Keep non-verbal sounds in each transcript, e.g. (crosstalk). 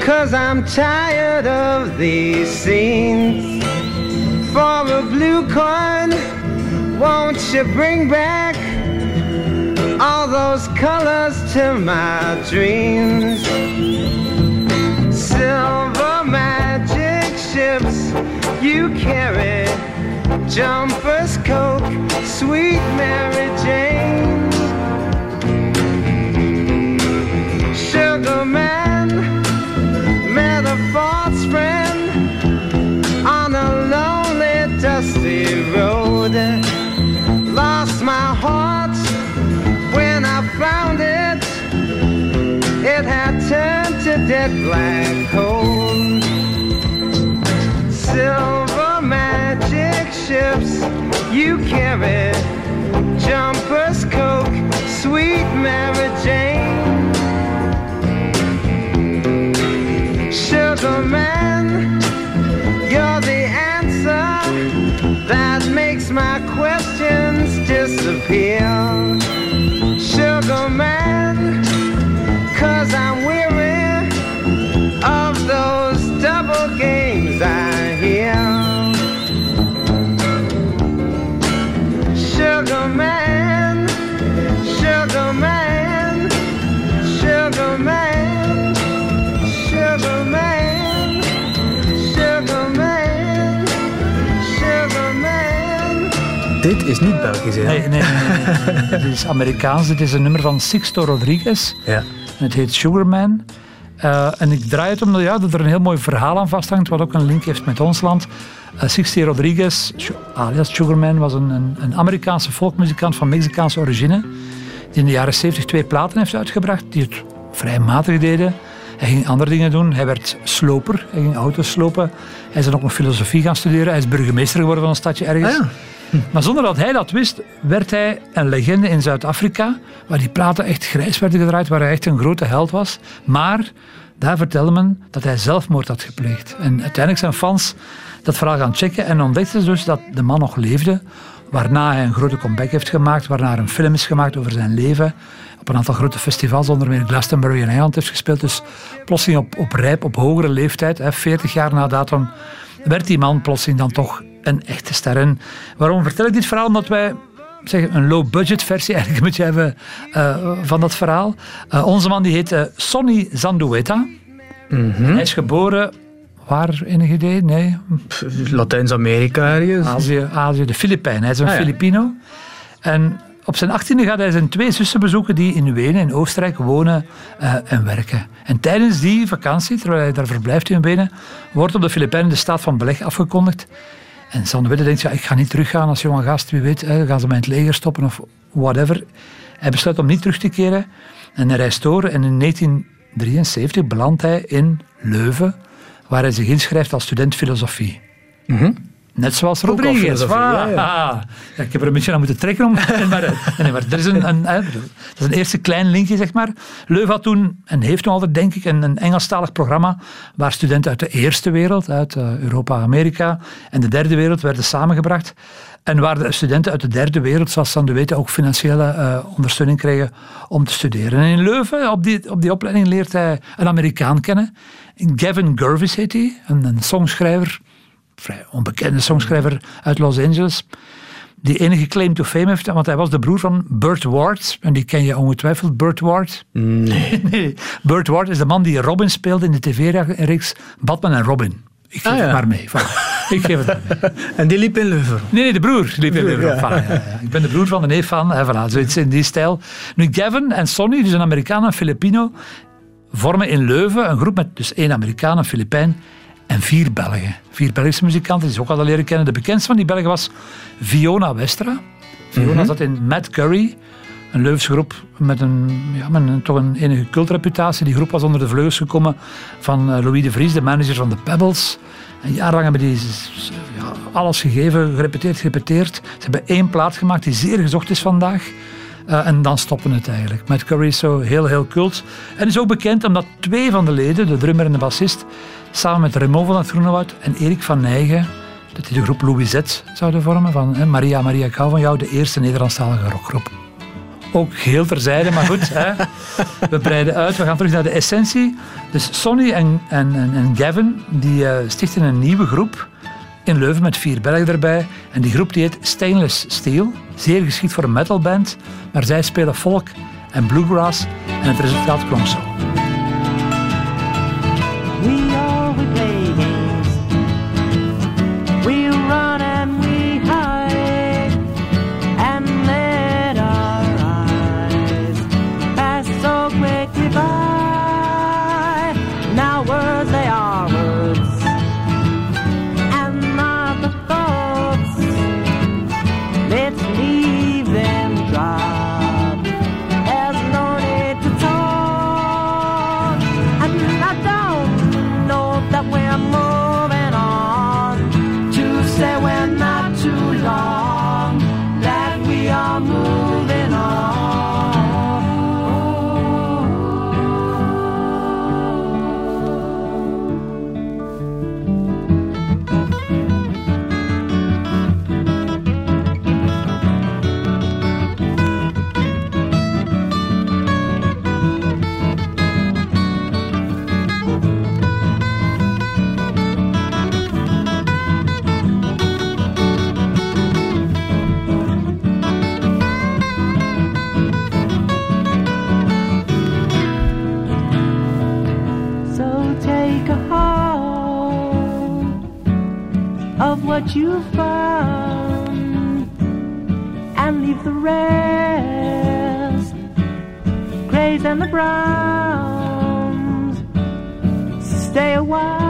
Cause I'm tired of these scenes. For a blue coin, won't you bring back all those colors to my dreams? Silver magic ships you carry, jumpers, coke, sweet Mary Jane. Sugar man, a false friend on a lonely, dusty road. Lost my heart when I found it. It had turned to dead black coal. Silver magic ships you carry, jumpers, coke, sweet Mary Jane. Sugar man, you're the answer that makes my questions disappear. Dit is niet Belgisch, hè? Nee, nee, nee. nee. Het is Amerikaans. Dit is een nummer van Sixto Rodriguez. Ja. En het heet Sugarman. Eh, en ik draai het omdat ja, dat er een heel mooi verhaal aan vasthangt, wat ook een link heeft met ons land. Uh, Sixto Rodriguez, alias Sugarman, was een, een, een Amerikaanse folkmuzikant van Mexicaanse origine. Die in de jaren 70 twee platen heeft uitgebracht, die het vrij matig deden. Hij ging andere dingen doen. Hij werd sloper. Hij ging auto's slopen. Hij is dan ook nog filosofie gaan studeren. Hij is burgemeester geworden van een stadje ergens. Ah, ja. Maar zonder dat hij dat wist, werd hij een legende in Zuid-Afrika, waar die platen echt grijs werden gedraaid, waar hij echt een grote held was. Maar daar vertelde men dat hij zelfmoord had gepleegd. En uiteindelijk zijn fans dat verhaal gaan checken en ontdekten dus dat de man nog leefde, waarna hij een grote comeback heeft gemaakt, waarna er een film is gemaakt over zijn leven, op een aantal grote festivals, onder meer Glastonbury in Engeland heeft gespeeld. Dus plotseling op, op rijp, op hogere leeftijd, hè, 40 jaar na datum, werd die man plotseling dan toch een echte ster. En waarom vertel ik dit verhaal? Omdat wij zeggen, een low-budget versie (laughs) eigenlijk een beetje hebben eh, van dat verhaal. Eh, onze man die heet eh, Sonny Zandueta. Hij is geboren, waar enig idee? Nee, Latijns-Amerika ergens. Azië, Azië de Filipijnen. Hij is een Ah, ja. Filipino. En op zijn achttiende gaat hij zijn twee zussen bezoeken die in Wenen, in Oostenrijk, wonen eh, en werken. En tijdens die vakantie, terwijl hij daar verblijft in Wenen, wordt op de Filipijnen de staat van beleg afgekondigd. En Sander Witte denkt, ja, ik ga niet teruggaan als jonge gast, wie weet, hè, gaan ze mij in het leger stoppen of whatever. Hij besluit om niet terug te keren en hij reist door en in 1973 belandt hij in Leuven, waar hij zich inschrijft als student filosofie. Net zoals Rodriguez. ja, ja. Ja, ik heb er een beetje aan moeten trekken. Om, (laughs) maar, nee, maar er is een, een, dat is een eerste klein linkje, zeg maar. Leuven had toen, en heeft nog altijd, denk ik, een, een Engelstalig programma waar studenten uit de eerste wereld, uit eh, Europa, Amerika, en de derde wereld werden samengebracht. En waar de studenten uit de derde wereld, zoals Sander weten, ook financiële eh, ondersteuning kregen om te studeren. En in Leuven, op die, op die opleiding, leert hij een Amerikaan kennen. Gavin Gurvis heet hij, een, een songschrijver vrij onbekende songschrijver uit Los Angeles. Die enige claim to fame heeft, want hij was de broer van Burt Ward. En die ken je ongetwijfeld, Burt Ward. Nee. (laughs) Nee, Burt Ward is de man die Robin speelde in de tv-reeks Batman en Robin. Ik geef Ah, het maar mee. Voilà. (laughs) Ik geef het maar mee. En die liep in Leuven. Nee, nee, de broer liep in Leuven. ja. Voilà, ja. Ik ben de broer van de neef van, hè, voilà, zoiets in die stijl. Nu, Gavin en Sonny, dus een Amerikaan en Filipino, vormen in Leuven een groep met dus één Amerikaan, een Filipijn en vier Belgen. Vier Belgische muzikanten, die ze ook al leren kennen. De bekendste van die Belgen was Fiona Westra. Fiona zat in Matt Curry, Een Leuvense groep met een, ja, met een, toch een enige cultreputatie. Die groep was onder de vleugels gekomen van eh, Louis de Vries, de manager van de Pebbles. En jarenlang hebben die ja, alles gegeven, gerepeteerd, gerepeteerd. Ze hebben één plaat gemaakt die zeer gezocht is vandaag. Eh, en dan stoppen het eigenlijk. Is zo heel, heel cult. En is ook bekend omdat twee van de leden, de drummer en de bassist, samen met Raymond van het Groenewoud en Erik van Nijgen, dat die de groep Louis Z zouden vormen, van hè, Maria, Maria, ik hou van jou, de eerste Nederlandstalige rockgroep. Ook heel terzijde, maar goed. hè. We breiden uit, we gaan terug naar de essentie. Dus Sonny en, en, en, Gavin die, eh, stichten een nieuwe groep in Leuven met vier Belgen erbij. En die groep die heet Stainless Steel. Zeer geschikt voor een metalband. Maar zij spelen folk en bluegrass. En het resultaat klonk zo. What you found and leave the rest, grays and the browns. Stay a while,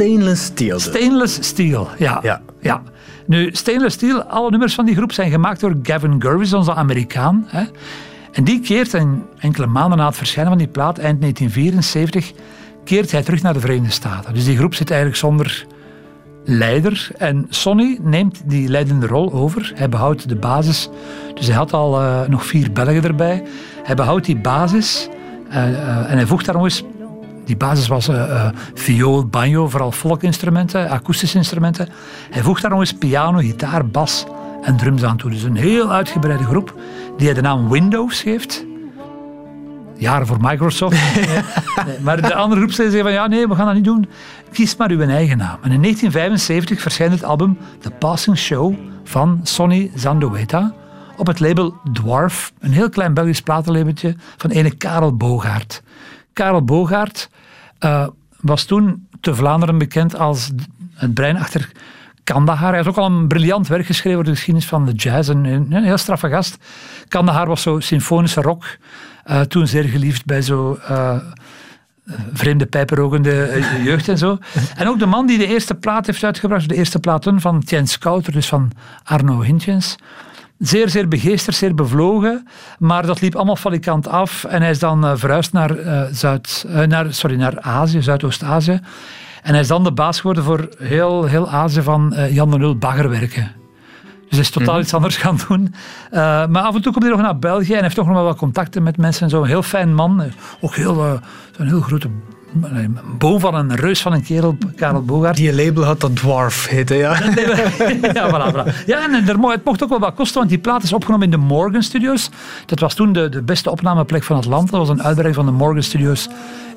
Stainless steel. dus. Stainless Steel, ja. Ja. ja. Nu, Stainless Steel, alle nummers van die groep zijn gemaakt door Gavin Gurvis, onze Amerikaan. Hè. En die keert, en enkele maanden na het verschijnen van die plaat, eind 1974, keert hij terug naar de Verenigde Staten. Dus die groep zit eigenlijk zonder leider. En Sonny neemt die leidende rol over. Hij behoudt de basis. Dus hij had al eh, nog vier Belgen erbij. Hij behoudt die basis. eh, eh, en hij voegt daar nog eens... Die basis was eh, viool, banjo, vooral folkinstrumenten, akoestische instrumenten. Hij voegt daar nog eens piano, gitaar, bas en drums aan toe. Dus een heel uitgebreide groep die hij de naam Windows geeft. Jaren voor Microsoft. Nee. (laughs) (laughs) Maar de andere groep zei van ja, nee, we gaan dat niet doen. Kies maar uw eigen naam. En in 1975 verschijnt het album The Passing Show van Sonny Zandoeta op het label Dwarf, een heel klein Belgisch platenlabeltje van ene Karel Bogaert. Karel Bogaert eh, was toen te Vlaanderen bekend als het brein achter Kandahar. Hij heeft ook al een briljant werk geschreven over de geschiedenis van de jazz. Een, een heel straffe gast. Kandahar was zo symfonische rock. eh, toen zeer geliefd bij zo eh, vreemde pijperogende jeugd en zo. (laughs) En ook de man die de eerste plaat heeft uitgebracht, de eerste platen van Tien Scouter, dus van Arno Hintjens. Zeer, zeer begeesterd, zeer bevlogen. Maar dat liep allemaal falikant af. En hij is dan eh, verhuisd naar, eh, Zuid, eh, naar, sorry, naar Azië, Zuidoost-Azië. En hij is dan de baas geworden voor heel, heel Azië van Jan de Nul baggerwerken. Dus hij is totaal iets anders gaan doen. Maar af en toe komt hij nog naar België en heeft toch nog wel wat contacten met mensen. en zo. Een heel fijn man. Ook heel, zo'n heel grote een boom van een reus van een kerel, Karel Bogaert. Die label had dat Dwarf heten, ja. (laughs) ja, voilà, voilà. ja, en er, het mocht ook wel wat kosten, want die plaat is opgenomen in de Morgan Studios. Dat was toen de, de beste opnameplek van het land. Dat was een uitbreiding van de Morgan Studios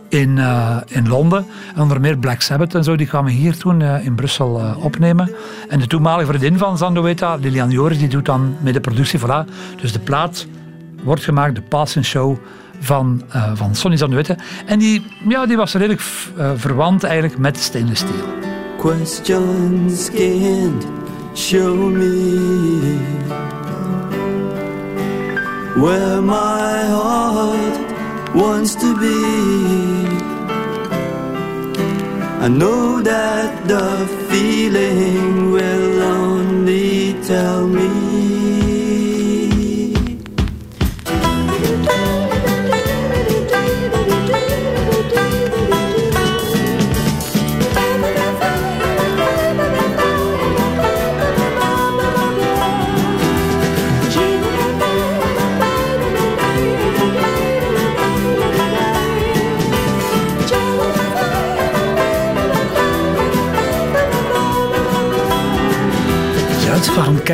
in, eh, in Londen. En onder meer Black Sabbath en zo, die kwamen hier toen eh, in Brussel eh, opnemen. En de toenmalige vriendin van Zandoeta, Lilian Joris, die doet dan met de productie, voilà. Dus de plaat wordt gemaakt, de Passing Show van, eh, van Sonny Zandoeta. En die, ja, die was redelijk eh, verwant eigenlijk met Stainless Steel. Questions can't show me where my heart wants to be. I know that the feeling will only tell me.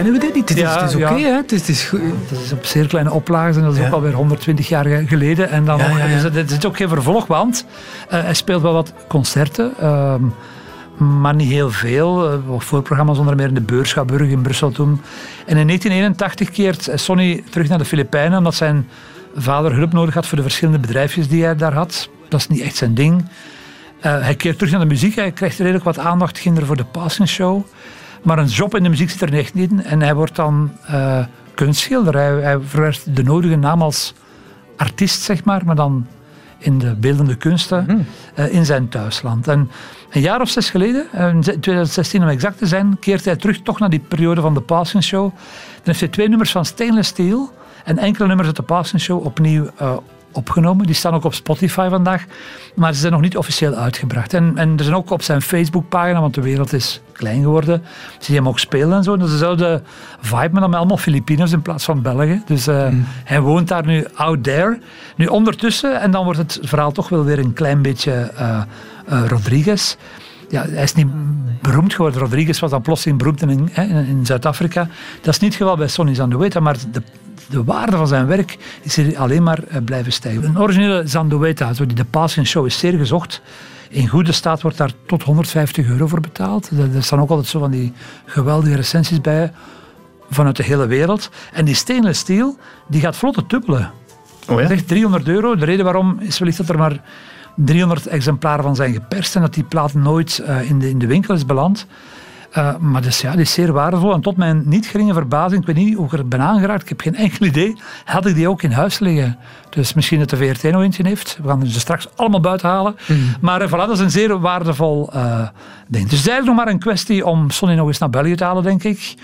Kennen we dit niet? Het is, Ja, het is oké, ja. hè? Het is, het is. Dat is op zeer kleine oplages en dat is ook alweer 120 jaar geleden. En dan ja. Dus er zit ook geen vervolg, want eh, hij speelt wel wat concerten, ehm, maar niet heel veel. Eh, wat voorprogramma's onder meer in de Beurschapburg in Brussel toen. En in 1981 keert Sonny terug naar de Filipijnen, omdat zijn vader hulp nodig had voor de verschillende bedrijfjes die hij daar had. Dat is niet echt zijn ding. Eh, hij keert terug naar de muziek. Hij krijgt redelijk wat aandacht ging er voor de passing show. Maar een job in de muziek zit er echt niet in. En hij wordt dan eh, kunstschilder. Hij, hij verwerft de nodige naam als artiest, zeg maar. Maar dan in de beeldende kunsten eh, in zijn thuisland. En een jaar of zes geleden, eh, in 2016 om exact te zijn, keert hij terug toch naar die periode van de Passing Show. Dan heeft hij twee nummers van Stainless Steel en enkele nummers uit de Passing Show opnieuw eh, opgenomen. Die staan ook op Spotify vandaag, maar ze zijn nog niet officieel uitgebracht. En, en er zijn ook op zijn Facebookpagina, want de wereld is klein geworden, zie je hem ook spelen en zo. Dat is dezelfde vibe, maar dan met allemaal Filipinos in plaats van Belgen. Dus eh, hij woont daar nu out there. Nu ondertussen, en dan wordt het verhaal toch wel weer een klein beetje eh, eh, Rodriguez. Ja, hij is niet beroemd geworden. Rodriguez was dan plotseling beroemd in, in, in Zuid-Afrika. Dat is niet het geval bij Sonny Zandueta, maar de, de waarde van zijn werk is hier alleen maar eh, blijven stijgen. Een originele Zandueta, zo die de Passing Show, is zeer gezocht. In goede staat wordt daar tot 150 euro voor betaald. Er er staan ook altijd zo van die geweldige recensies bij vanuit de hele wereld. En die stainless steel, die gaat vlot het dubbele. Oh ja? Dat is echt 300 euro. De reden waarom is wellicht dat er maar 300 exemplaren van zijn geperst en dat die plaat nooit eh, in, de, in de winkel is beland. Eh, maar dus ja, die is zeer waardevol. En tot mijn niet geringe verbazing, ik weet niet hoe ik er ben aangeraakt, ik heb geen enkel idee, had ik die ook in huis liggen. Dus misschien dat de VRT nog eentje heeft. We gaan ze straks allemaal buiten halen. Maar eh, voilà, dat is een zeer waardevol eh, ding. Dus het is eigenlijk nog maar een kwestie om Sonny nog eens naar België te halen, denk ik.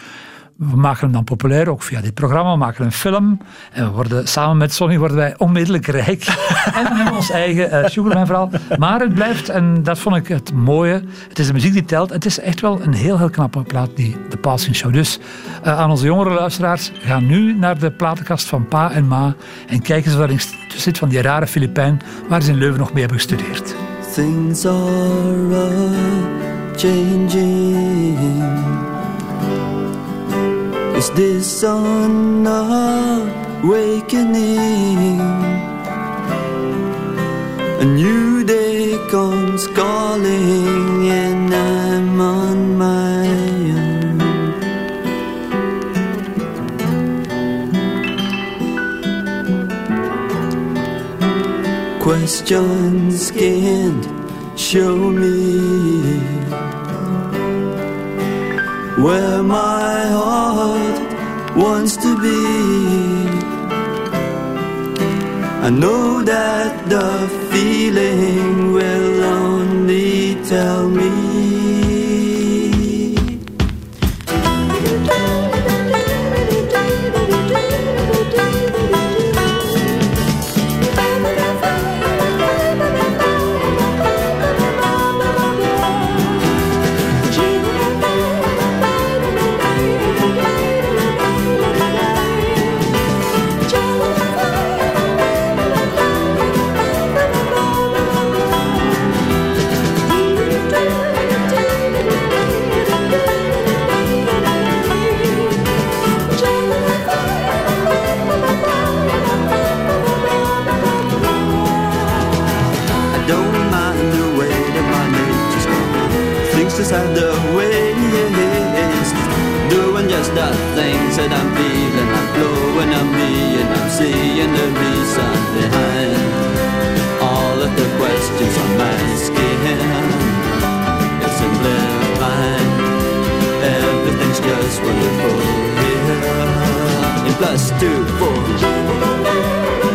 We maken hem dan populair, ook via dit programma. We maken een film. En we worden, samen met Sonny worden wij onmiddellijk rijk. en we hebben ons eigen uh, Sugarman-verhaal. Maar het blijft, en dat vond ik het mooie, het is de muziek die telt. Het is echt wel een heel, heel knappe plaat, die, de Passing Show. Dus uh, aan onze jongere luisteraars, ga nu naar de platenkast van Pa en Ma en kijk eens of daarin zit van die rare Filipijn waar ze in Leuven nog mee hebben gestudeerd. Things are changing. Is this sun awakening? A new day comes calling, and I'm on my own. Questions can't show me where my heart wants to be. I know that the feeling will only tell me. Just have the ways Doing just the things that I'm feeling. I'm blowing, I'm being, I'm seeing the reason behind. All of the questions I'm asking. It's simplifying Everything's just wonderful here. In plus two, four